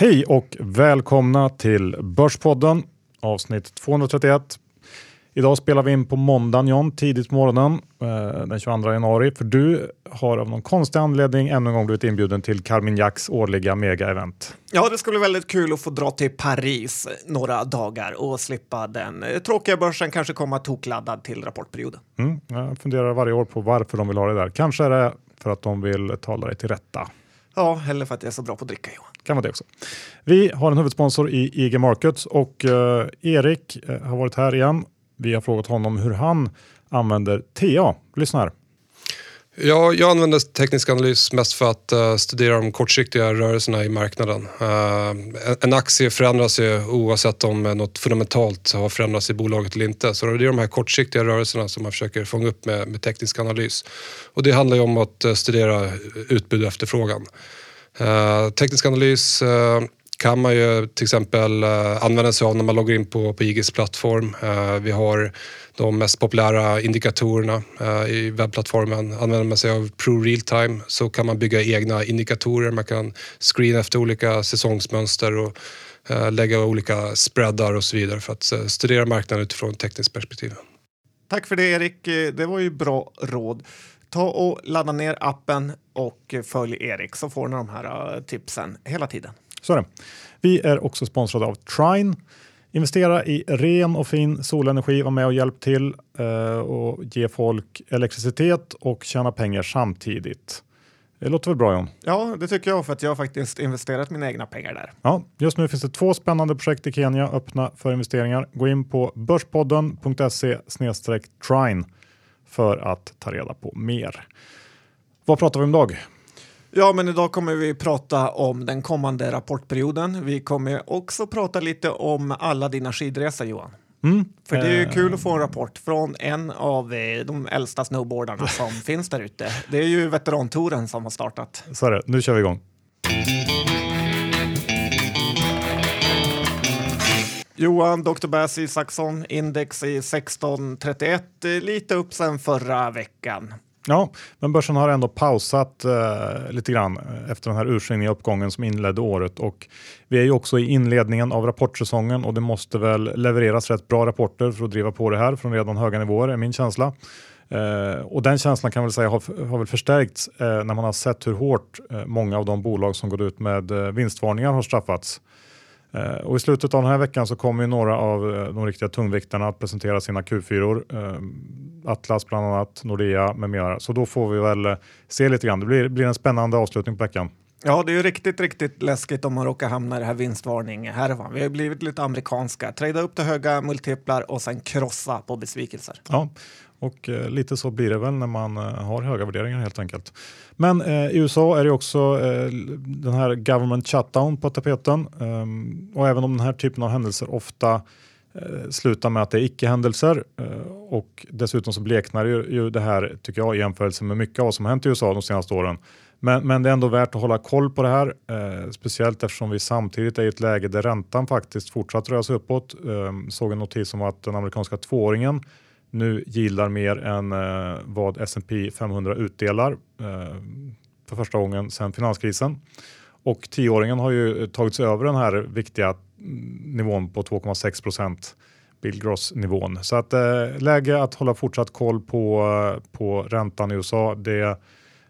Hej och välkomna till Börspodden avsnitt 231. Idag spelar vi in på måndagen John, tidigt på morgonen eh, den 22 januari. För du har av någon konstig anledning ännu en gång blivit inbjuden till Carmignacs årliga mega-event. Ja, det skulle bli väldigt kul att få dra till Paris några dagar och slippa den eh, tråkiga börsen, kanske komma tokladdad till rapportperioden. Mm, jag funderar varje år på varför de vill ha det där. Kanske är det för att de vill tala dig till rätta. Ja, eller för att jag är så bra på att dricka Johan. Kan vara det också. Vi har en huvudsponsor i IG Markets och eh, Erik eh, har varit här igen. Vi har frågat honom hur han använder TA. Lyssna här. Ja, jag använder teknisk analys mest för att uh, studera de kortsiktiga rörelserna i marknaden. Uh, en aktie förändras ju oavsett om något fundamentalt har förändrats i bolaget eller inte. Så det är de här kortsiktiga rörelserna som man försöker fånga upp med, med teknisk analys. Och det handlar ju om att uh, studera utbud och efterfrågan. Eh, teknisk analys eh, kan man ju till exempel uh, använda sig av när man loggar in på, på IGs plattform. Uh, vi har de mest populära indikatorerna uh, i webbplattformen. Använder man sig av Pro Realtime så kan man bygga egna indikatorer. Man kan screena efter olika säsongsmönster och lägga olika spreadar och så vidare för att studera marknaden utifrån ett tekniskt perspektiv. Tack för det Erik. Det var ju bra råd. Ta och ladda ner appen och följ Erik så får ni de här tipsen hela tiden. Så är det. Vi är också sponsrade av Trine. Investera i ren och fin solenergi, var med och hjälp till eh, och ge folk elektricitet och tjäna pengar samtidigt. Det låter väl bra John? Ja, det tycker jag för att jag har faktiskt investerat mina egna pengar där. Ja, just nu finns det två spännande projekt i Kenya öppna för investeringar. Gå in på börspodden.se trine för att ta reda på mer. Vad pratar vi om idag? Ja, men idag kommer vi prata om den kommande rapportperioden. Vi kommer också prata lite om alla dina skidresor, Johan. Mm. För det är ju kul att få en rapport från en av eh, de äldsta snowboardarna som finns där ute. Det är ju veterantouren som har startat. Så är det. Nu kör vi igång. Johan, Dr. Bass Saxon, index i 1631, eh, lite upp sen förra veckan. Ja, men börsen har ändå pausat eh, lite grann eh, efter den här ursinniga uppgången som inledde året och vi är ju också i inledningen av rapportsäsongen och det måste väl levereras rätt bra rapporter för att driva på det här från redan höga nivåer är min känsla. Eh, och den känslan kan väl säga har, har väl förstärkts eh, när man har sett hur hårt eh, många av de bolag som går ut med eh, vinstvarningar har straffats. Eh, och I slutet av den här veckan så kommer några av eh, de riktiga tungviktarna att presentera sina Q4. Eh, Atlas bland annat, Nordea med mera. Så då får vi väl se lite grann. Det blir, blir en spännande avslutning på veckan. Ja, det är ju riktigt, riktigt läskigt om man råkar hamna i det här vinstvarning härvan. Vi har blivit lite amerikanska. Trada upp till höga multiplar och sen krossa på besvikelser. Ja, och eh, lite så blir det väl när man eh, har höga värderingar helt enkelt. Men eh, i USA är det också eh, den här government shutdown på tapeten ehm, och även om den här typen av händelser ofta eh, slutar med att det är icke-händelser eh, och dessutom så bleknar ju, ju det här tycker jag i jämförelse med mycket av vad som hänt i USA de senaste åren. Men, men det är ändå värt att hålla koll på det här, eh, speciellt eftersom vi samtidigt är i ett läge där räntan faktiskt fortsatt röra sig uppåt. Eh, såg en notis om att den amerikanska tvååringen nu gillar mer än eh, vad S&P 500 utdelar eh, för första gången sedan finanskrisen. Och tioåringen har ju eh, tagit sig över den här viktiga mm, nivån på 2,6 procent. Bill Gross nivån. Så att eh, läge att hålla fortsatt koll på, eh, på räntan i USA. Det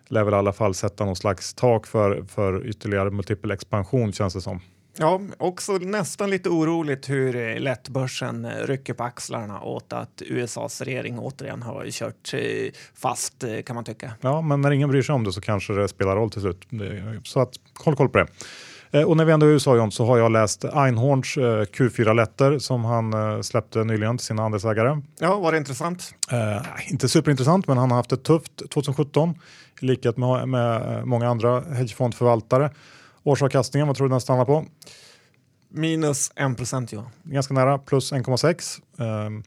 lär väl i alla fall sätta någon slags tak för, för ytterligare multipel expansion känns det som. Ja, också nästan lite oroligt hur lätt börsen rycker på axlarna åt att USAs regering återigen har kört fast kan man tycka. Ja, men när ingen bryr sig om det så kanske det spelar roll till slut. Så att håll koll på det. Eh, och när vi ändå är i USA John, så har jag läst Einhorns eh, Q4-lätter som han eh, släppte nyligen till sina andelsägare. Ja, var det intressant? Eh, inte superintressant, men han har haft ett tufft 2017 i likhet med, med många andra hedgefondförvaltare. Årsavkastningen, vad tror du den stannar på? Minus 1 procent, ja. Ganska nära, plus 1,6. Um, ehm,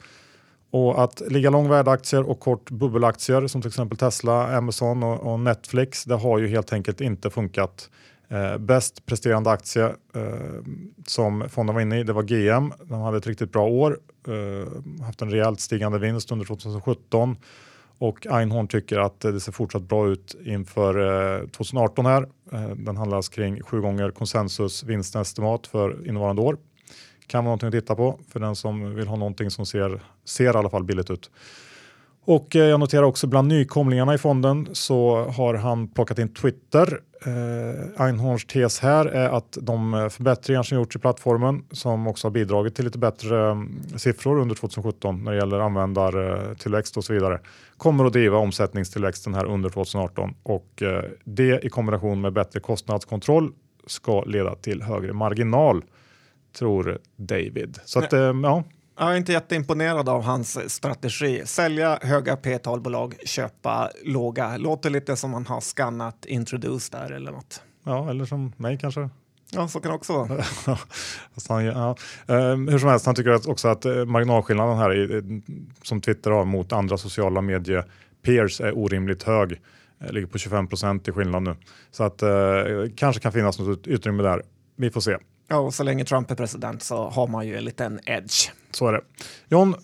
och att ligga lång värdeaktier och kort bubbelaktier som till exempel Tesla, Amazon och, och Netflix, det har ju helt enkelt inte funkat. Eh, bäst presterande aktie eh, som fonden var inne i, det var GM. De hade ett riktigt bra år, eh, haft en rejält stigande vinst under 2017 och Einhorn tycker att det ser fortsatt bra ut inför eh, 2018 här. Eh, den handlas kring sju gånger konsensus vinstestimat för innevarande år. Kan vara någonting att titta på för den som vill ha någonting som ser, ser i alla fall billigt ut. Och eh, jag noterar också bland nykomlingarna i fonden så har han plockat in Twitter. Eh, Einhorns tes här är att de förbättringar som gjorts i plattformen som också har bidragit till lite bättre mm, siffror under 2017 när det gäller användartillväxt och så vidare kommer att driva omsättningstillväxten här under 2018 och eh, det i kombination med bättre kostnadskontroll ska leda till högre marginal tror David. Så att, eh, ja. Jag är inte jätteimponerad av hans strategi. Sälja höga P-talbolag, köpa låga. Låter lite som man har skannat Introduce där eller något. Ja, eller som mig kanske. Ja, så kan det också vara. han, ja. uh, hur som helst, han tycker också att uh, marginalskillnaden här i, som Twitter har mot andra sociala medie peers är orimligt hög. Uh, ligger på 25 procent i skillnad nu. Så att kanske kan finnas något utrymme där. Vi får se. Ja, och så länge Trump är president så har man ju en liten edge. Så är det. John,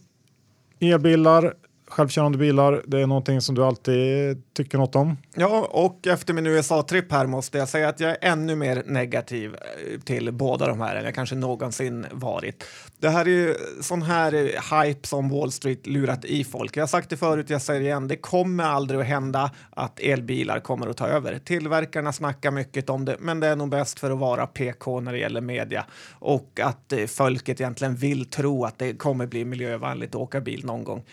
elbilar, självkörande bilar, det är någonting som du alltid tycker något om? Ja, och efter min USA-tripp här måste jag säga att jag är ännu mer negativ eh, till båda de här än jag kanske någonsin varit. Det här är ju sån här eh, hype som Wall Street lurat i folk. Jag har sagt det förut, jag säger det igen. Det kommer aldrig att hända att elbilar kommer att ta över. Tillverkarna snackar mycket om det, men det är nog bäst för att vara PK när det gäller media och att eh, folket egentligen vill tro att det kommer bli miljövänligt att åka bil någon gång.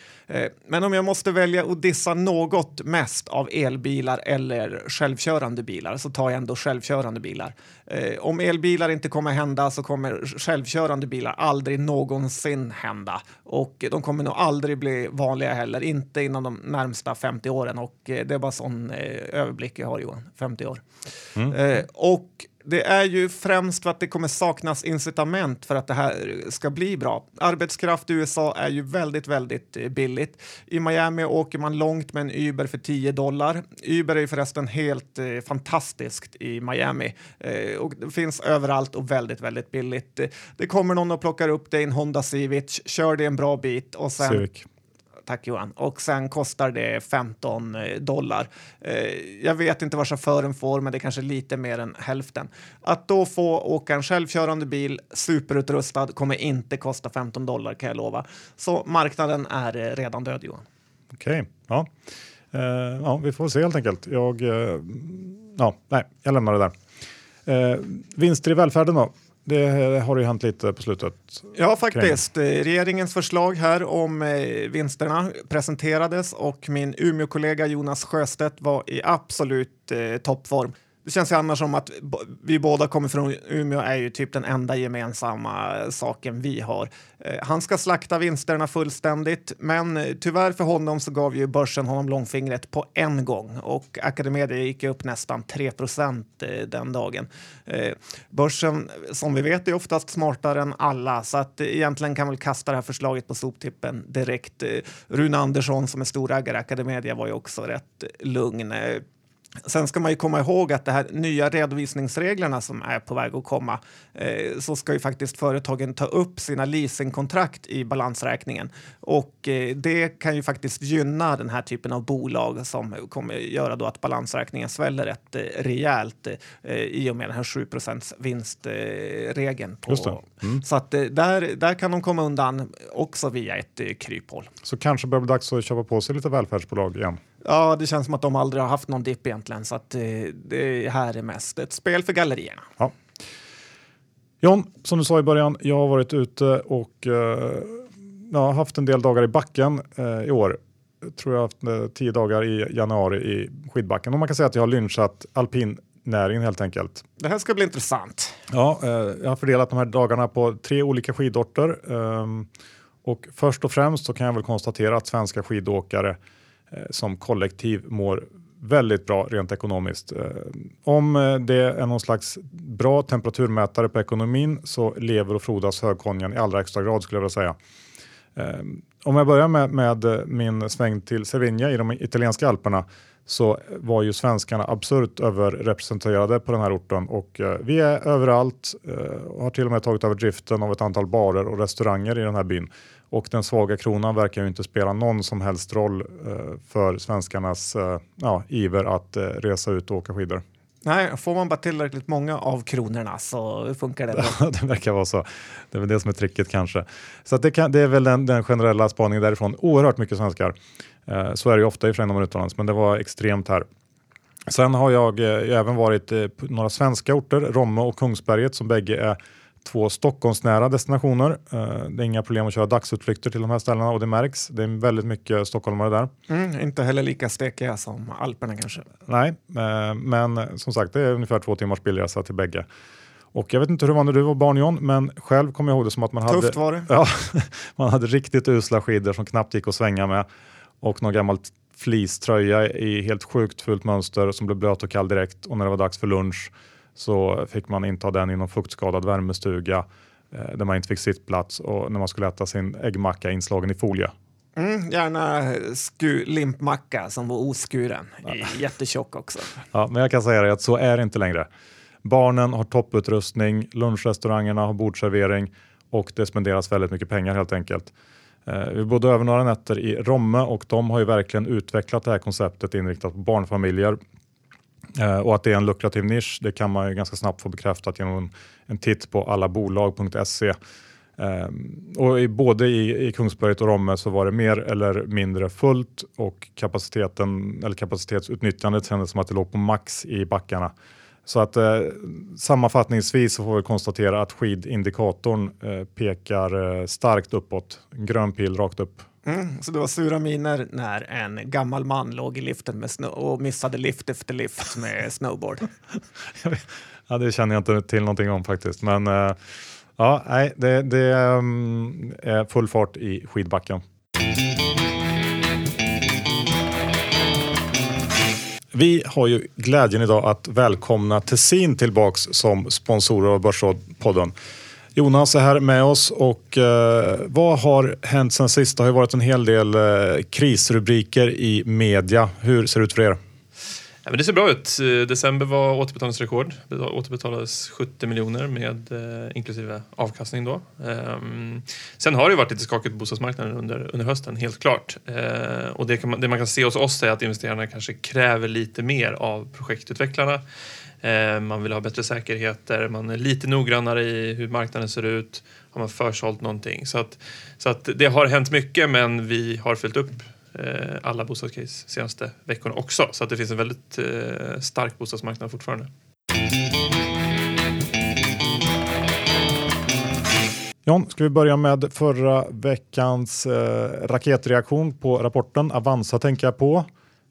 Eh, men om jag måste välja att dissa något mest av elbilar eller självkörande bilar så tar jag ändå självkörande bilar. Eh, om elbilar inte kommer hända så kommer självkörande bilar aldrig någonsin hända och de kommer nog aldrig bli vanliga heller, inte inom de närmsta 50 åren och det är bara sån överblick jag har Johan, 50 år. Mm. och det är ju främst för att det kommer saknas incitament för att det här ska bli bra. Arbetskraft i USA är ju väldigt, väldigt eh, billigt. I Miami åker man långt med en Uber för 10 dollar. Uber är ju förresten helt eh, fantastiskt i Miami eh, och det finns överallt och väldigt, väldigt billigt. Det kommer någon och plockar upp dig i en Honda Civic, kör dig en bra bit och sen Civic tack Johan. Och sen kostar det 15 eh, dollar. Eh, jag vet inte vad chauffören får, men det är kanske lite mer än hälften. Att då få åka en självkörande bil, superutrustad, kommer inte kosta 15 dollar kan jag lova. Så marknaden är eh, redan död Johan. Okej, okay. ja. Uh, ja, vi får se helt enkelt. Jag, uh, ja, nej, jag lämnar det där. Uh, vinster i välfärden då? Det har ju hänt lite på slutet. Ja, faktiskt. Kring. Regeringens förslag här om eh, vinsterna presenterades och min Umeå-kollega Jonas Sjöstedt var i absolut eh, toppform. Det känns ju annars som att vi båda kommer från Umeå är ju typ den enda gemensamma eh, saken vi har. Eh, han ska slakta vinsterna fullständigt, men eh, tyvärr för honom så gav ju börsen honom långfingret på en gång och Academedia gick upp nästan 3 den dagen. Börsen, som vi vet, är oftast smartare än alla så att egentligen kan väl kasta det här förslaget på soptippen direkt. Rune Andersson som är storägare i Academedia var ju också rätt lugn. Sen ska man ju komma ihåg att de här nya redovisningsreglerna som är på väg att komma eh, så ska ju faktiskt företagen ta upp sina leasingkontrakt i balansräkningen och eh, det kan ju faktiskt gynna den här typen av bolag som kommer göra då att balansräkningen sväller rätt eh, rejält eh, i och med den här 7 vinstregeln. Mm. Så att eh, där, där kan de komma undan också via ett eh, kryphål. Så kanske börjar det bli dags att köpa på sig lite välfärdsbolag igen? Ja, det känns som att de aldrig har haft någon dipp egentligen, så att eh, det här är mest ett spel för gallerierna. Ja. John, som du sa i början, jag har varit ute och eh, jag haft en del dagar i backen eh, i år. Jag tror jag har haft eh, tio dagar i januari i skidbacken och man kan säga att jag har lynchat alpinnäringen helt enkelt. Det här ska bli intressant. Ja, eh, jag har fördelat de här dagarna på tre olika skidorter. Ehm, och först och främst så kan jag väl konstatera att svenska skidåkare Eh, Eh, som kollektiv mår väldigt bra rent ekonomiskt. Eh, om eh, det är någon slags bra temperaturmätare på ekonomin så lever och frodas högkonjan i allra extra grad skulle jag vilja säga. Om jag börjar med, med min sväng till Cervinia i de italienska alperna så var ju svenskarna absurt överrepresenterade på den här orten och vi är överallt och har till och med tagit över driften av ett antal barer och restauranger i den här byn. Och den svaga kronan verkar ju inte spela någon som helst roll eh, för svenskarnas eh, ja, iver att eh, resa ut och åka skidor. Nej, får man bara tillräckligt många av kronorna så funkar det det verkar vara så. Det är väl det som är tricket kanske. Så det, kan, det, är väl den, den, generella spaningen därifrån. Oerhört mycket svenskar. Så är det ju ofta i Föreningen utomlands, men det var extremt här. Sen har jag eh, även varit på några svenska orter, Romme och Kungsberget som bägge är två Stockholmsnära destinationer. Eh, det är inga problem att köra dagsutflykter till de här ställena och det märks. Det är väldigt mycket stockholmare där. Mm, inte heller lika stekiga som Alperna kanske. Nej, eh, men som sagt det är ungefär två timmars bilresa till bägge. Och jag vet inte hur det var när du var barn John, men själv kommer jag ihåg det som att man Tufft hade, var det. Ja, man hade riktigt usla skidor som knappt gick att svänga med och någon gammal fleecetröja i helt sjukt fult mönster som blev blöt och kall direkt och när det var dags för lunch så fick man inta den i någon fuktskadad värmestuga eh, där man inte fick sittplats och när man skulle äta sin äggmacka inslagen i folie. Mm, gärna sku, limpmacka som var oskuren, ja. jättetjock också. Ja, men jag kan säga dig att så är det inte längre. Barnen har topputrustning, lunchrestaurangerna har bordservering och det spenderas väldigt mycket pengar helt enkelt. Eh, vi bodde över några nätter i Romme och de har ju verkligen utvecklat det här konceptet inriktat på barnfamiljer. Eh, och att det är en lukrativ nisch, det kan man ju ganska snabbt få bekräftat genom en, en titt på allabolag.se. Eh, och i, både i, i Kungsberget och Romme så var det mer eller mindre fullt och kapaciteten eller kapacitetsutnyttjandet kändes som att det låg på max i backarna. Så att eh, sammanfattningsvis så får vi konstatera att skidindikatorn eh, pekar eh, starkt uppåt. Grön pil rakt upp. Mm, så det var sura miner när en gammal man låg i liften med och missade lift efter lift med snowboard. ja, det känner jag inte till någonting om faktiskt. Men eh, ja, nej, det, det um, är full fart i skidbacken. Vi har ju glädjen idag att välkomna Tessin tillbaks som sponsorer av Börsrådpodden. Jonas är här med oss och eh, vad har hänt sen sist? Det har ju varit en hel del eh, krisrubriker i media. Hur ser det ut för er? Ja, men det ser bra ut. Eh, december var återbetalningsrekord. Det återbetalades 70 miljoner med eh, inklusive avkastning då. Ehm, sen har det varit lite skakigt på bostadsmarknaden under, under hösten, helt klart. Ehm, och det, man, det, man, kan se hos oss är att investerarna kanske kräver lite mer av projektutvecklarna. Uh, man vill ha bättre säkerheter, man är lite noggrannare i hur marknaden ser ut. Har man försålt någonting? Så, att, så att det har hänt mycket, men vi har fyllt upp Eh, alla bostadscase senaste veckorna också. Så att det finns en väldigt eh, stark bostadsmarknad fortfarande. John, ska vi börja med förra veckans eh, raketreaktion på rapporten? Avanza tänker jag på.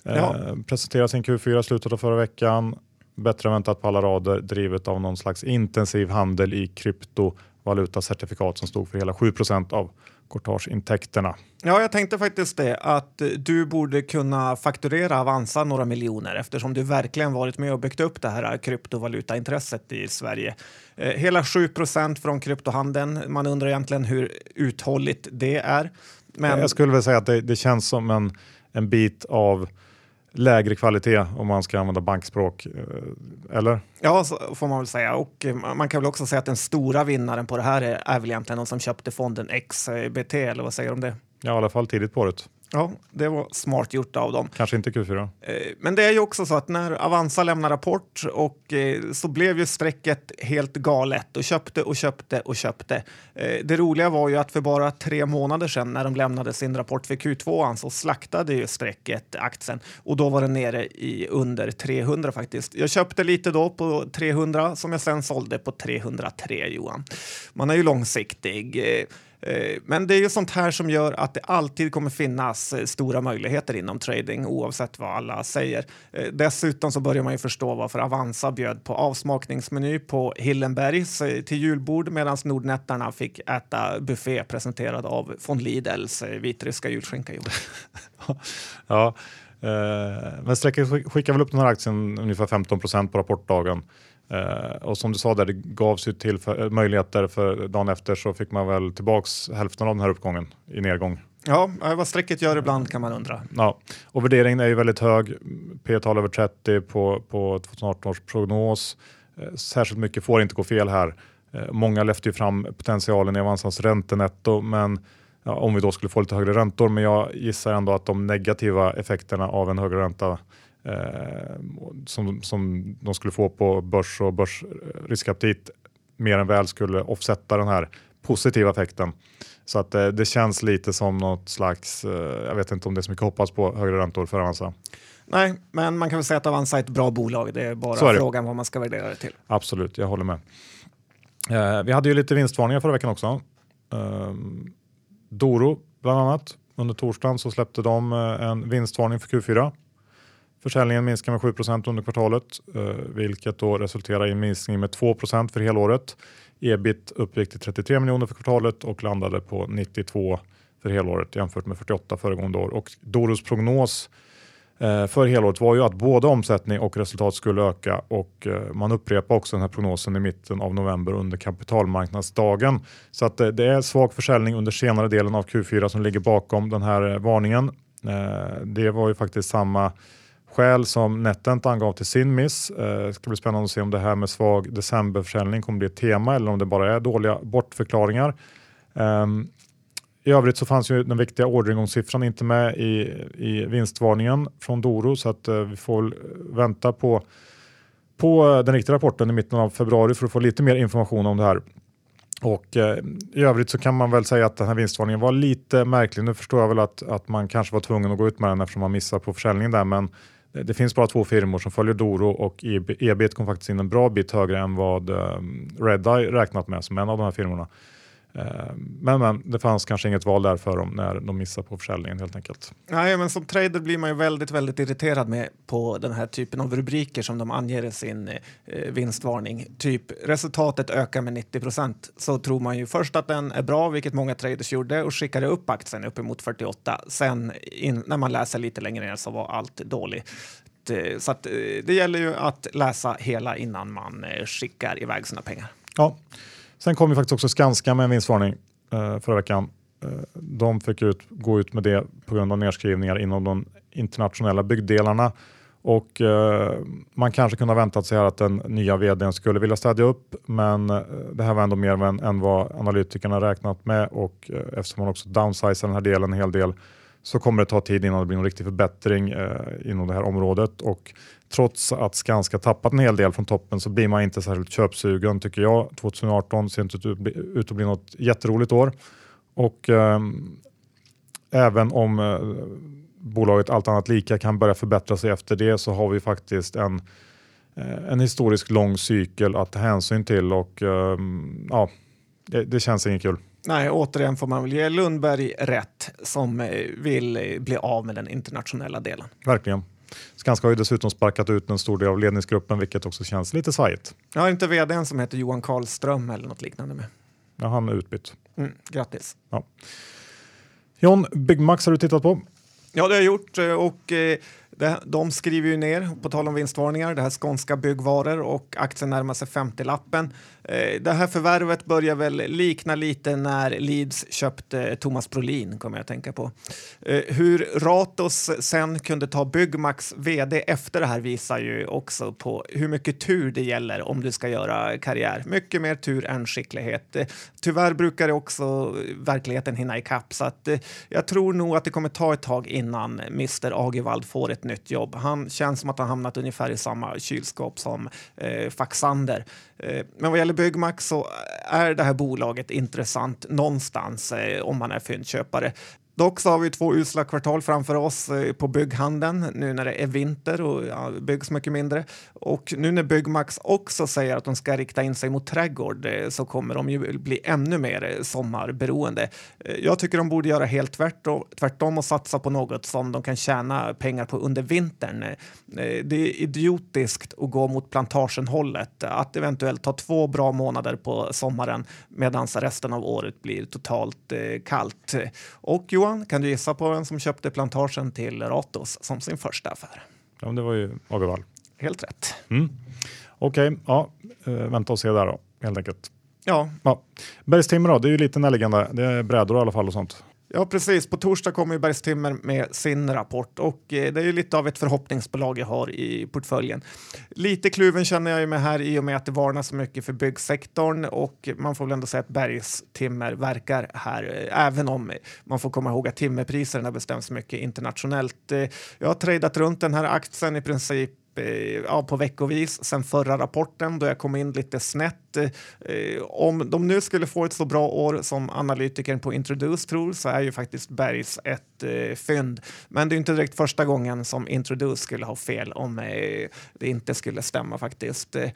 Eh, ja. Presenterade sin Q4 i slutet av förra veckan. Bättre väntat på alla rader, drivet av någon slags intensiv handel i kryptovalutacertifikat som stod för hela 7% av courtageintäkterna. Ja, jag tänkte faktiskt det att du borde kunna fakturera Avanza några miljoner eftersom du verkligen varit med och byggt upp det här kryptovalutaintresset i Sverige. Eh, hela 7% från kryptohandeln. Man undrar egentligen hur uthålligt det är. Men... Jag skulle väl säga att det, det känns som en, en bit av lägre kvalitet om man ska använda bankspråk. Eh, eller? Ja, så får man väl säga. Och eh, man kan väl också säga att den stora vinnaren på det här är, är väl egentligen de som köpte fonden XBT, eller vad säger du om det? Ja, i alla fall tidigt på året. Ja, det var smart gjort av dem. Kanske inte Q4. Eh, men det är ju också så att när Avanza lämnar rapport och eh, så blev ju strecket helt galet och köpte och köpte och köpte. Eh, det roliga var ju att för bara tre månader sedan när de lämnade sin rapport för Q2 så slaktade ju strecket aktien och då var den nere i under 300 faktiskt. Jag köpte lite då på 300 som jag sen sålde på 303 Johan. Man är ju långsiktig. Eh, men det är ju sånt här som gör att det alltid kommer finnas eh, stora möjligheter inom trading oavsett vad alla säger. Eh, dessutom så börjar man ju förstå varför Avanza bjöd på avsmakningsmeny på Hillenbergs till julbord medan Nordnättarna fick äta buffé presenterad av von Lidls vitryska julskinka. ja, men Strecket skickar väl upp den här aktien ungefär 15 procent på rapportdagen. Uh, och som du sa, där det gavs ju till för, eh, möjligheter för dagen efter så fick man väl tillbaks hälften av den här uppgången i nedgång. Ja, vad strecket gör ibland kan man undra. Ja, och värderingen är ju väldigt hög. P-tal över 30 på, på 2018 års prognos. Uh, särskilt mycket får inte gå fel här. Många lyfter ju fram potentialen i Avanzas räntenetto, men ja, om vi då skulle få lite högre räntor. Men jag gissar ändå att de negativa effekterna av en högre ränta eh, som, som de skulle få på börs och börsriskaptit mer än väl skulle offsätta den här positiva effekten. Så att eh, det känns lite som något slags, eh, jag vet inte om det är så mycket hoppas på högre räntor för Avanza. Nej, men man kan väl säga att Avanza är ett bra bolag. Det är bara är det. frågan vad man ska värdera det till. Absolut, jag håller med. Eh, vi hade ju lite vinstvarningar förra veckan också. Eh, Doro bland annat. Under torsdagen så släppte de eh, en vinstvarning för Q4. Försäljningen minskar med 7% under kvartalet, eh, vilket då resulterar i en minskning med 2% för helåret. Ebit uppgick till 33 miljoner för kvartalet och landade på 92 för helåret jämfört med 48 föregående år. Och Doros prognos eh, för helåret var ju att både omsättning och resultat skulle öka och eh, man upprepar också den här prognosen i mitten av november under kapitalmarknadsdagen. Så att det är svag försäljning under senare delen av Q4 som ligger bakom den här varningen. Det var ju faktiskt samma skäl som Netent angav till sin miss. Eh, det ska bli spännande att se om det här med svag decemberförsäljning kommer bli ett tema eller om det bara är dåliga bortförklaringar. Ehm, I övrigt så fanns ju den viktiga orderingångssiffran inte med i, i vinstvarningen från Doro så att eh, vi får vänta på, på eh, den riktiga rapporten i mitten av februari för att få lite mer information om det här. Och eh, I övrigt så kan man väl säga att den här vinstvarningen var lite märklig. Nu förstår jag väl att, att man kanske var tvungen att gå ut med den eftersom man missade på försäljningen där. Men det finns bara två firmor som följer Doro och ebit kom faktiskt in en bra bit högre än vad ehm, Redeye räknat med som en av de här firmorna. Eh, men, men det fanns kanske inget val där för dem när de missade på försäljningen helt enkelt. Nej, men som trader blir man ju väldigt, väldigt irriterad med på den här typen av rubriker som de anger i sin eh, vinstvarning. Typ resultatet ökar med 90 procent så tror man ju först att den är bra, vilket många traders gjorde och skickade upp aktien uppemot 48. Sen in, när man läser lite längre ner så var allt dåligt. Eh, så att, eh, det gäller ju att läsa hela innan man skickar iväg sina pengar. Ja. Sen kom ju faktiskt också Skanska med en vinstvarning eh, förra veckan. Eh, de fick ut, gå ut med det på grund av nedskrivningar inom de internationella byggdelarna. Och eh, man kanske kunde ha väntat sig att den nya vdn skulle vilja städja upp, men eh, det här var ändå mer än, än vad analytikerna räknat med och eh, eftersom man också downsizar den här delen en hel del så kommer det ta tid innan det blir någon riktig förbättring eh, inom det här området. Och trots att Skanska tappat en hel del från toppen så blir man inte särskilt köpsugen tycker jag. 2018 ser inte ut att bli något jätteroligt år. Och eh, även om eh, bolaget allt annat lika kan börja förbättra sig efter det så har vi faktiskt en, eh, en historisk lång cykel att ta hänsyn till och eh, ja, det, det känns inget kul. Nej, återigen får man väl ge Lundberg rätt som eh, vill eh, bli av med den internationella delen. Verkligen. Skanska har ju dessutom sparkat ut en stor del av ledningsgruppen vilket också känns lite svajigt. Jag har inte vdn som heter Johan Karlström eller något liknande med. Ja, han är utbytt. Mm, grattis. Ja. John, Byggmax har du tittat på? Ja, det har jag gjort eh, och det, de skriver ju ner, på tal om vinstvarningar, det här skånska byggvaror och aktien närmar sig 50-lappen. Eh, det här förvärvet börjar väl likna lite när Leeds köpte eh, Thomas Brolin, kommer jag att tänka på. Eh, hur Ratos sen kunde ta Byggmax vd efter det här visar ju också på hur mycket tur det gäller om du ska göra karriär. Mycket mer tur än skicklighet. Tyvärr brukar det också verkligheten hinna ikapp så att jag tror nog att det kommer ta ett tag innan Mr Agevald får ett nytt jobb. Han känns som att han hamnat ungefär i samma kylskåp som eh, Faxander. Eh, men vad gäller Byggmax så är det här bolaget intressant någonstans eh, om man är fyndköpare. Dock så har vi två usla kvartal framför oss eh, på bygghandeln nu när det är vinter och ja, byggs mycket mindre. Och nu när Byggmax också säger att de ska rikta in sig mot trädgård eh, så kommer de ju bli ännu mer eh, sommarberoende. Jag tycker de borde göra helt tvärtom och satsa på något som de kan tjäna pengar på under vintern. Det är idiotiskt att gå mot plantagenhållet, att eventuellt ta två bra månader på sommaren medan resten av året blir totalt kallt. Och Johan, kan du gissa på vem som köpte plantagen till Ratos som sin första affär? Ja, det var ju Agevall. Helt rätt. Mm. Okej, okay, ja, äh, vänta och se där då, helt enkelt. Ja. ja. Bergstimmer då, det är ju lite närliggande. Det är brädor i alla fall och sånt. Ja, precis. På torsdag kommer ju Bergstimmer med sin rapport och eh, det är ju lite av ett förhoppningsbolag jag har i portföljen. Lite kluven känner jag ju mig här i och med att det varnas så mycket för byggsektorn och man får väl ändå säga att Bergstimmer verkar här, eh, även om man får komma ihåg att timmerpriserna bestäms mycket internationellt. Eh, jag har tradat runt den här aktien i princip ja, på veckovis sen förra rapporten då jag kom in lite snett eh, om de nu skulle få ett så bra år som analytikern på Introduce tror så är ju faktiskt Bergs ett eh, fynd. Men det är inte direkt första gången som Introduce skulle ha fel om eh, det inte skulle stämma faktiskt. Eh,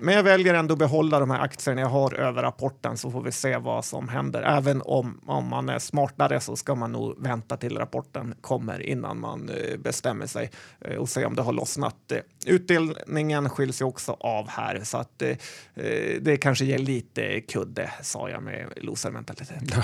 men jag väljer ändå att behålla de här aktierna jag har över rapporten så får vi se vad som händer. Även om, om man är smartare så ska man nog vänta till rapporten kommer innan man eh, bestämmer sig eh, och se om det har lossnat. Eh, utdelningen skiljs ju också av här så att eh, det kanske ger lite kudde, sa jag med losermentalitet.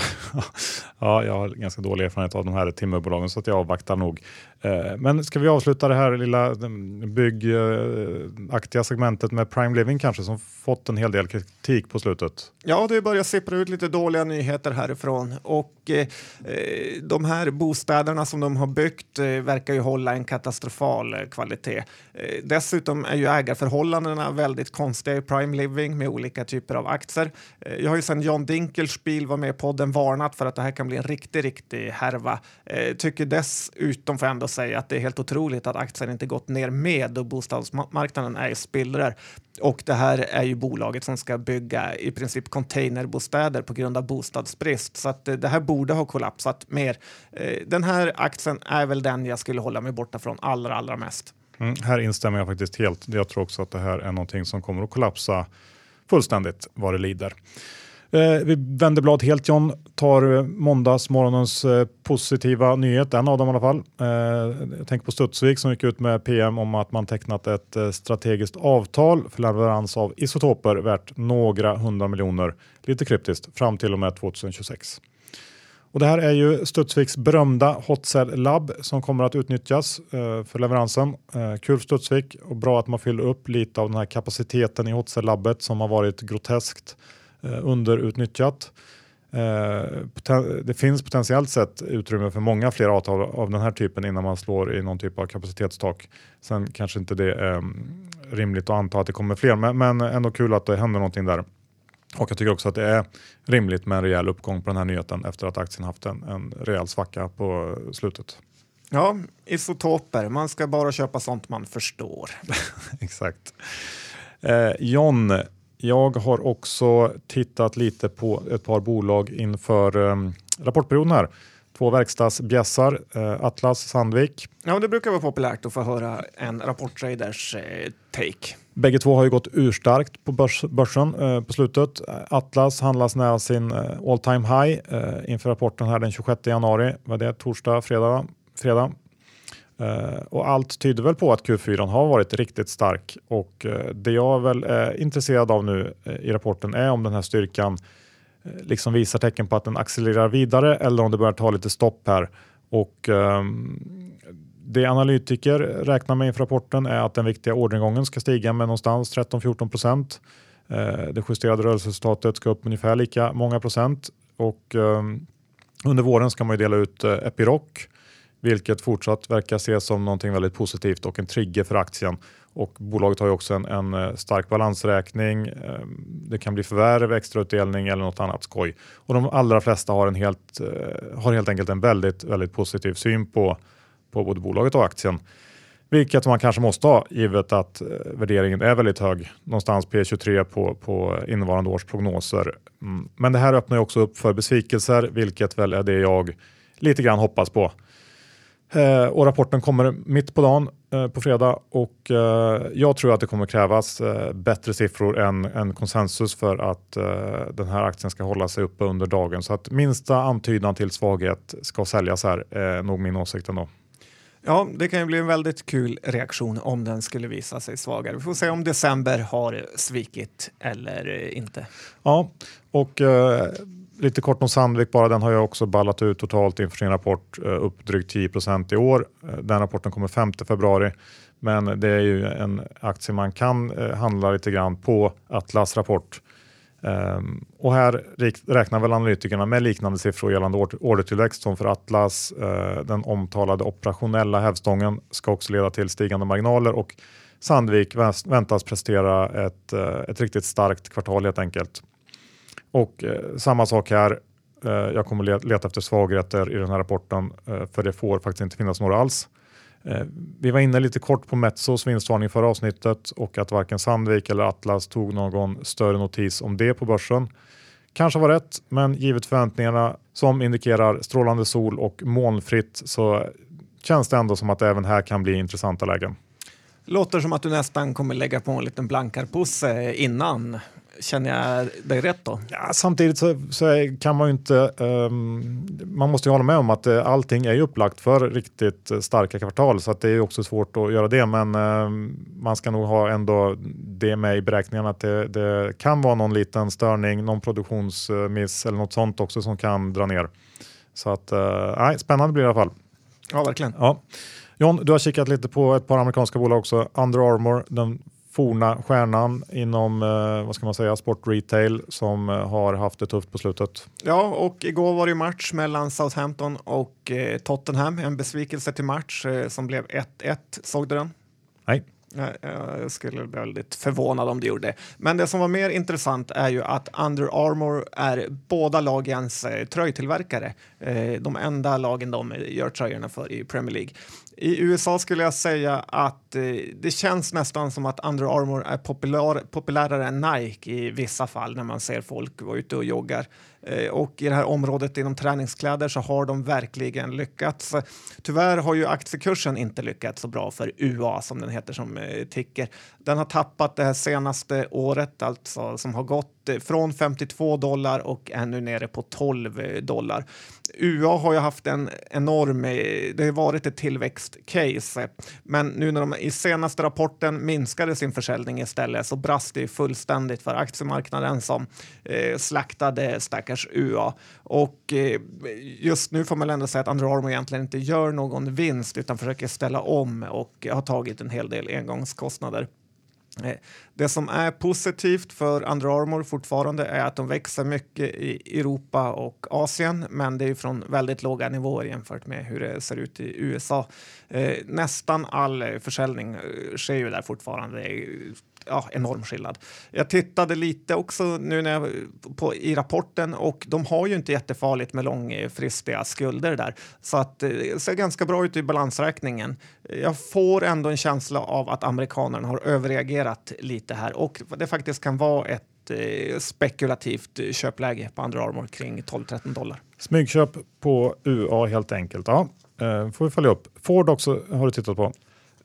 ja, jag har ganska dålig erfarenhet av de här timmerbolagen så att jag avvaktar nog. Eh, men ska vi avsluta det här lilla mm, byggaktiga segmentet med Prime Living kanske som fått en hel del kritik på slutet? Ja, det börjar sippra ut lite dåliga nyheter härifrån och eh, eh, de här bostäderna som de har byggt eh, verkar ju hålla en katastrofal eh, kvalitet. Eh, dessutom är ju ägarförhållandena väldigt konstiga i Prime Living med olika typer av aktier. Eh, jag har ju sedan John Dinkelspiel var med i podden varnat för att det här kan bli en riktig, riktig härva. Eh, tycker dessutom, får jag ändå säga, att det är helt otroligt att aktien inte gått ner med och bostadsmarknaden är i spillror. Och det här är ju bolaget som ska bygga i princip containerbostäder på grund av bostadsbrist. Så att eh, det här borde ha kollapsat mer. Eh, den här aktien är väl den jag skulle hålla mig borta från allra, allra mest. Mm, här instämmer jag faktiskt helt. Jag tror också att det här är någonting som kommer att kollapsa fullständigt vad det lider. Eh, vi vänder blad helt John, tar eh, måndagsmorgonens eh, positiva nyhet, en av dem i alla fall. Eh, jag tänker på Studsvik som gick ut med PM om att man tecknat ett eh, strategiskt avtal för leverans av isotoper värt några hundra miljoner, lite kryptiskt, fram till och med 2026. Och det här är ju Studsviks berömda Hot Cell Lab som kommer att utnyttjas eh, för leveransen. Eh, kul för Studsvik och bra att man fyller upp lite av den här kapaciteten i Hot Cell Labbet som har varit groteskt underutnyttjat. Eh, det finns potentiellt sett utrymme för många fler avtal av den här typen innan man slår i någon typ av kapacitetstak. Sen kanske inte det är mm, rimligt att anta att det kommer fler, men, men ändå kul att det händer någonting där. Och jag tycker också att det är rimligt med en rejäl uppgång på den här nyheten efter att aktien haft en, en rejäl svacka på slutet. Ja, isotoper. Man ska bara köpa sånt man förstår. Exakt. Eh, John, jag har också tittat lite på ett par bolag inför eh, rapportperioden här. Två verkstadsbjässar, eh, Atlas Sandvik. Ja, det brukar vara populärt att få höra en rapporttraders eh, take. Bägge två har ju gått urstarkt på börs, börsen eh, på slutet. Atlas handlas nära sin all time high inför rapporten här den 26 januari. Var det torsdag, fredag? fredag. Eh, och allt tyder väl på att Q4 har varit riktigt stark och eh, det jag väl är intresserad av nu i rapporten är om den här styrkan liksom visar tecken på att den accelererar vidare eller om det börjar ta lite stopp här. Och um, det analytiker räknar med inför rapporten är att den viktiga orderingången ska stiga med någonstans 13-14 procent. Det justerade rörelseresultatet ska upp ungefär lika många procent och ehm, under våren ska man dela ut Epiroc vilket fortsatt verkar ses som någonting väldigt positivt och en trigger för aktien. Och bolaget har ju också en, en eh, stark balansräkning. Ehm, det kan bli förvärv, extrautdelning eller något annat skoj. Och de allra flesta har, en helt, eh, har helt enkelt en väldigt, väldigt positiv syn på på både bolaget och aktien. Vilket man kanske måste ha givet att eh, värderingen är väldigt hög. Någonstans P23 på, på innevarande års prognoser. Mm. Men det här öppnar ju också upp för besvikelser, vilket väl är det jag lite grann hoppas på. Eh, och rapporten kommer mitt på dagen eh, på fredag och eh, jag tror att det kommer krävas eh, bättre siffror än, än konsensus för att eh, den här aktien ska hålla sig uppe under dagen. Så att minsta antydan till svaghet ska säljas här är nog min åsikt ändå. Ja, det kan ju bli en väldigt kul reaktion om den skulle visa sig svagare. Vi får se om december har svikit eller inte. Ja, och eh, lite kort om Sandvik bara. Den har ju också ballat ut totalt inför sin rapport eh, upp drygt 10% i år. Eh, den rapporten kommer 5 februari, men det är ju en aktie man kan eh, handla lite grann på Atlas rapport. Ehm, och här räknar väl analytikerna med liknande siffror gällande ordertillväxt som för Atlas. Den omtalade operationella hävstången ska också leda till stigande marginaler och Sandvik väntas prestera ett, ett riktigt starkt kvartal helt enkelt. Och eh, samma sak här. Eh, jag kommer leta efter svagheter i den här rapporten eh, för det får faktiskt inte finnas några alls. Eh, vi var inne lite kort på Metsos vinstvarning förra avsnittet och att varken Sandvik eller Atlas tog någon större notis om det på börsen. Kanske var rätt, men givet förväntningarna som indikerar strålande sol och molnfritt så känns det ändå som att det även här kan bli intressanta lägen. Låter som att du nästan kommer lägga på en liten blankarpåse eh, innan Känner jag dig rätt då? Ja, samtidigt så, så kan man ju inte, um, man måste ju hålla med om att uh, allting är ju upplagt för riktigt uh, starka kvartal så att det är också svårt att göra det men uh, man ska nog ha ändå det med i beräkningen att det, det, kan vara någon liten störning, någon produktionsmiss eller något sånt också som kan dra ner. Så att, uh, spännande blir det i alla fall. Ja, verkligen. Ja. John, du har kikat lite på ett par amerikanska bolag också. Under Armour, den forna stjärnan inom eh, vad ska man säga, sportretail som eh, har haft det tufft på slutet. Ja, och igår var det match mellan Southampton och eh, Tottenham. En besvikelse till match som blev 1-1. Såg du den? Nej. Jag skulle bli väldigt förvånad om det gjorde det. Men det som var mer intressant är ju att Under Armour är båda lagens eh, tröjtillverkare. Eh, de enda lagen de gör tröjorna för i Premier League. I USA skulle jag säga att eh, det känns nästan som att Under Armour är populär, populärare än Nike i vissa fall när man ser folk vara ute och joggar. Eh, och i det här området inom träningskläder så har de verkligen lyckats. Tyvärr har ju aktiekursen inte lyckats så bra för UA som den heter som eh, ticker. Den har tappat det här senaste året, alltså som har gått eh, från 52 dollar och är nu nere på 12 eh, dollar. UA har ju haft en enorm, eh, det har varit ett tillväxtcase, men nu när de i senaste rapporten minskade sin försäljning istället så brast det fullständigt för aktiemarknaden som eh, slaktade stackars UA. Och eh, just nu får man ändå säga att Under Armour egentligen inte gör någon vinst utan försöker ställa om och har tagit en hel del engångskostnader. Eh, det som är positivt för Under Armour fortfarande är att de växer mycket i Europa och Asien, men det är från väldigt låga nivåer jämfört med hur det ser ut i USA. Eh, nästan all eh, försäljning eh, sker ju där fortfarande ja, enorm skillnad. Jag tittade lite också nu när jag, på, i rapporten och de har ju inte jättefarligt med långfristiga skulder där så att eh, det ser ganska bra ut i balansräkningen. Jag får ändå en känsla av att amerikanerna har överreagerat lite här och det faktiskt kan vara ett eh, spekulativt köpläge på Under Armour kring 12-13 dollar. Smygköp på UA helt enkelt. Ja, eh, får vi följa upp. Ford också har du tittat på.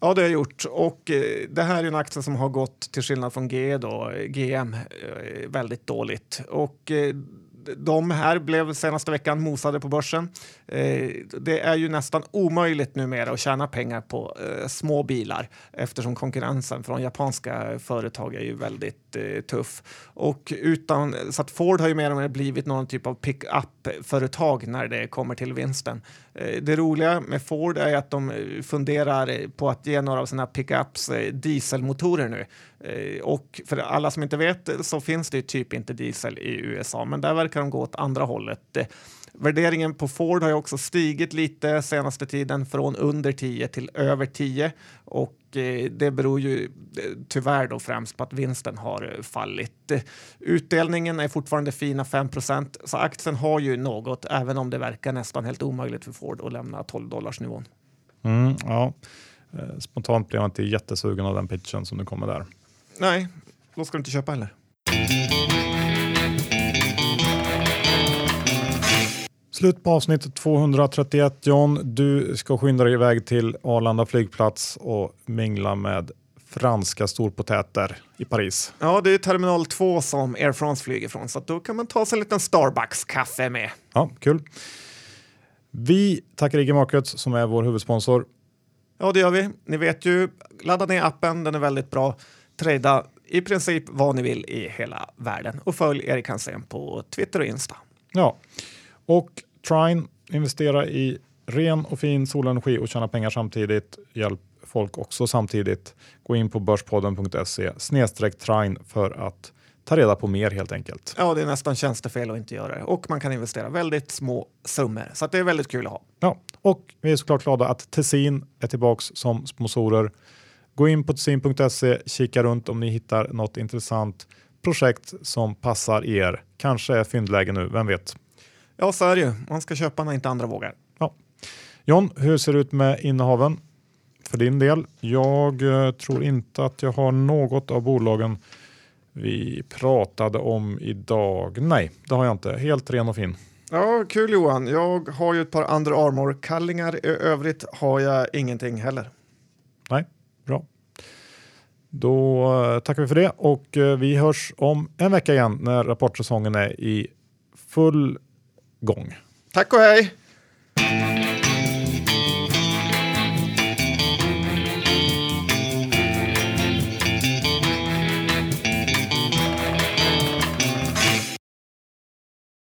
Ja, det har jag gjort. Och eh, det här är en aktie som har gått, till skillnad från G då, eh, GM, eh, väldigt dåligt. Och eh, de här blev senaste veckan mosade på börsen. Eh, det är ju nästan omöjligt numera att tjäna pengar på eh, små bilar eftersom konkurrensen från japanska företag är ju väldigt Eh, tuff. Och utan, så att Ford har ju mer och mer blivit någon typ av pick-up-företag när det kommer till vinsten. Eh, det roliga med Ford är att de eh, funderar på att ge några av sina pickups dieselmotorer nu. Och för alla som inte vet så finns det typ inte diesel i USA, men där verkar de gå åt andra hållet. Värderingen på Ford har ju också stigit lite senaste tiden från under 10 till över 10 och det beror ju tyvärr då främst på att vinsten har fallit. Utdelningen är fortfarande fina 5% så aktien har ju något även om det verkar nästan helt omöjligt för Ford att lämna 12 dollars nivån. Mm, ja. Eh, spontant blir jag inte jättesugen av den pitchen som du kommer där. Nej, då ska du inte köpa heller. Slut på avsnitt 231 John. Du ska skynda dig iväg till Arlanda flygplats och mingla med franska storpotäter i Paris. Ja, det är terminal 2 som Air France flyger från så då kan man ta sig en liten Starbucks-kaffe med. Ja, kul. Vi tackar IG Markets som är vår huvudsponsor. Ja, det gör vi. Ni vet ju, ladda ner appen, den är väldigt bra. Trada i princip vad ni vill i hela världen och följ Erik Hansén på Twitter och Insta. Ja, och Trine, investera i ren och fin solenergi och tjäna pengar samtidigt. Hjälp folk också samtidigt. Gå in på börspodden.se snedstreck Trine för att ta reda på mer helt enkelt. Ja, det är nästan tjänstefel att inte göra det. Och man kan investera väldigt små summor. Så det är väldigt kul att ha. Ja, och vi är såklart glada att Tessin är tillbaks som sponsorer. Gå in på tessin.se, kika runt om ni hittar något intressant projekt som passar er. Kanske är fyndläge nu, vem vet? Ja, så är det ju. Man ska köpa när inte andra vågar. Ja. John, hur ser det ut med innehaven för din del? Jag eh, tror inte att jag har något av bolagen vi pratade om idag. Nej, det har jag inte. Helt ren och fin. Ja, kul Johan. Jag har ju ett par Under Armour-kallingar. I övrigt har jag ingenting heller. Nej, bra. Då eh, tackar vi för det och eh, vi hörs om en vecka igen när rapportsäsongen är i full gång. Tack och hej!